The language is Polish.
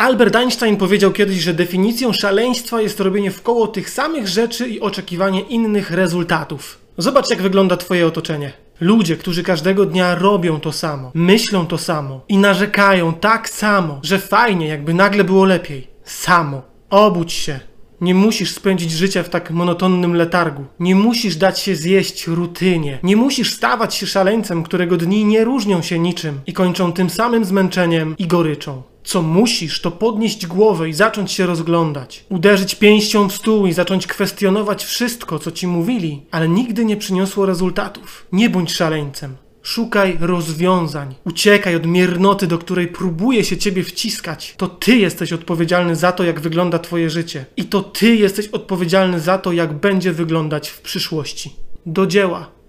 Albert Einstein powiedział kiedyś, że definicją szaleństwa jest robienie w koło tych samych rzeczy i oczekiwanie innych rezultatów. Zobacz, jak wygląda Twoje otoczenie. Ludzie, którzy każdego dnia robią to samo, myślą to samo i narzekają tak samo, że fajnie, jakby nagle było lepiej. Samo. Obudź się. Nie musisz spędzić życia w tak monotonnym letargu. Nie musisz dać się zjeść rutynie. Nie musisz stawać się szaleńcem, którego dni nie różnią się niczym i kończą tym samym zmęczeniem i goryczą. Co musisz, to podnieść głowę i zacząć się rozglądać. Uderzyć pięścią w stół i zacząć kwestionować wszystko, co ci mówili, ale nigdy nie przyniosło rezultatów. Nie bądź szaleńcem. Szukaj rozwiązań. Uciekaj od miernoty, do której próbuje się ciebie wciskać. To ty jesteś odpowiedzialny za to, jak wygląda twoje życie. I to ty jesteś odpowiedzialny za to, jak będzie wyglądać w przyszłości. Do dzieła.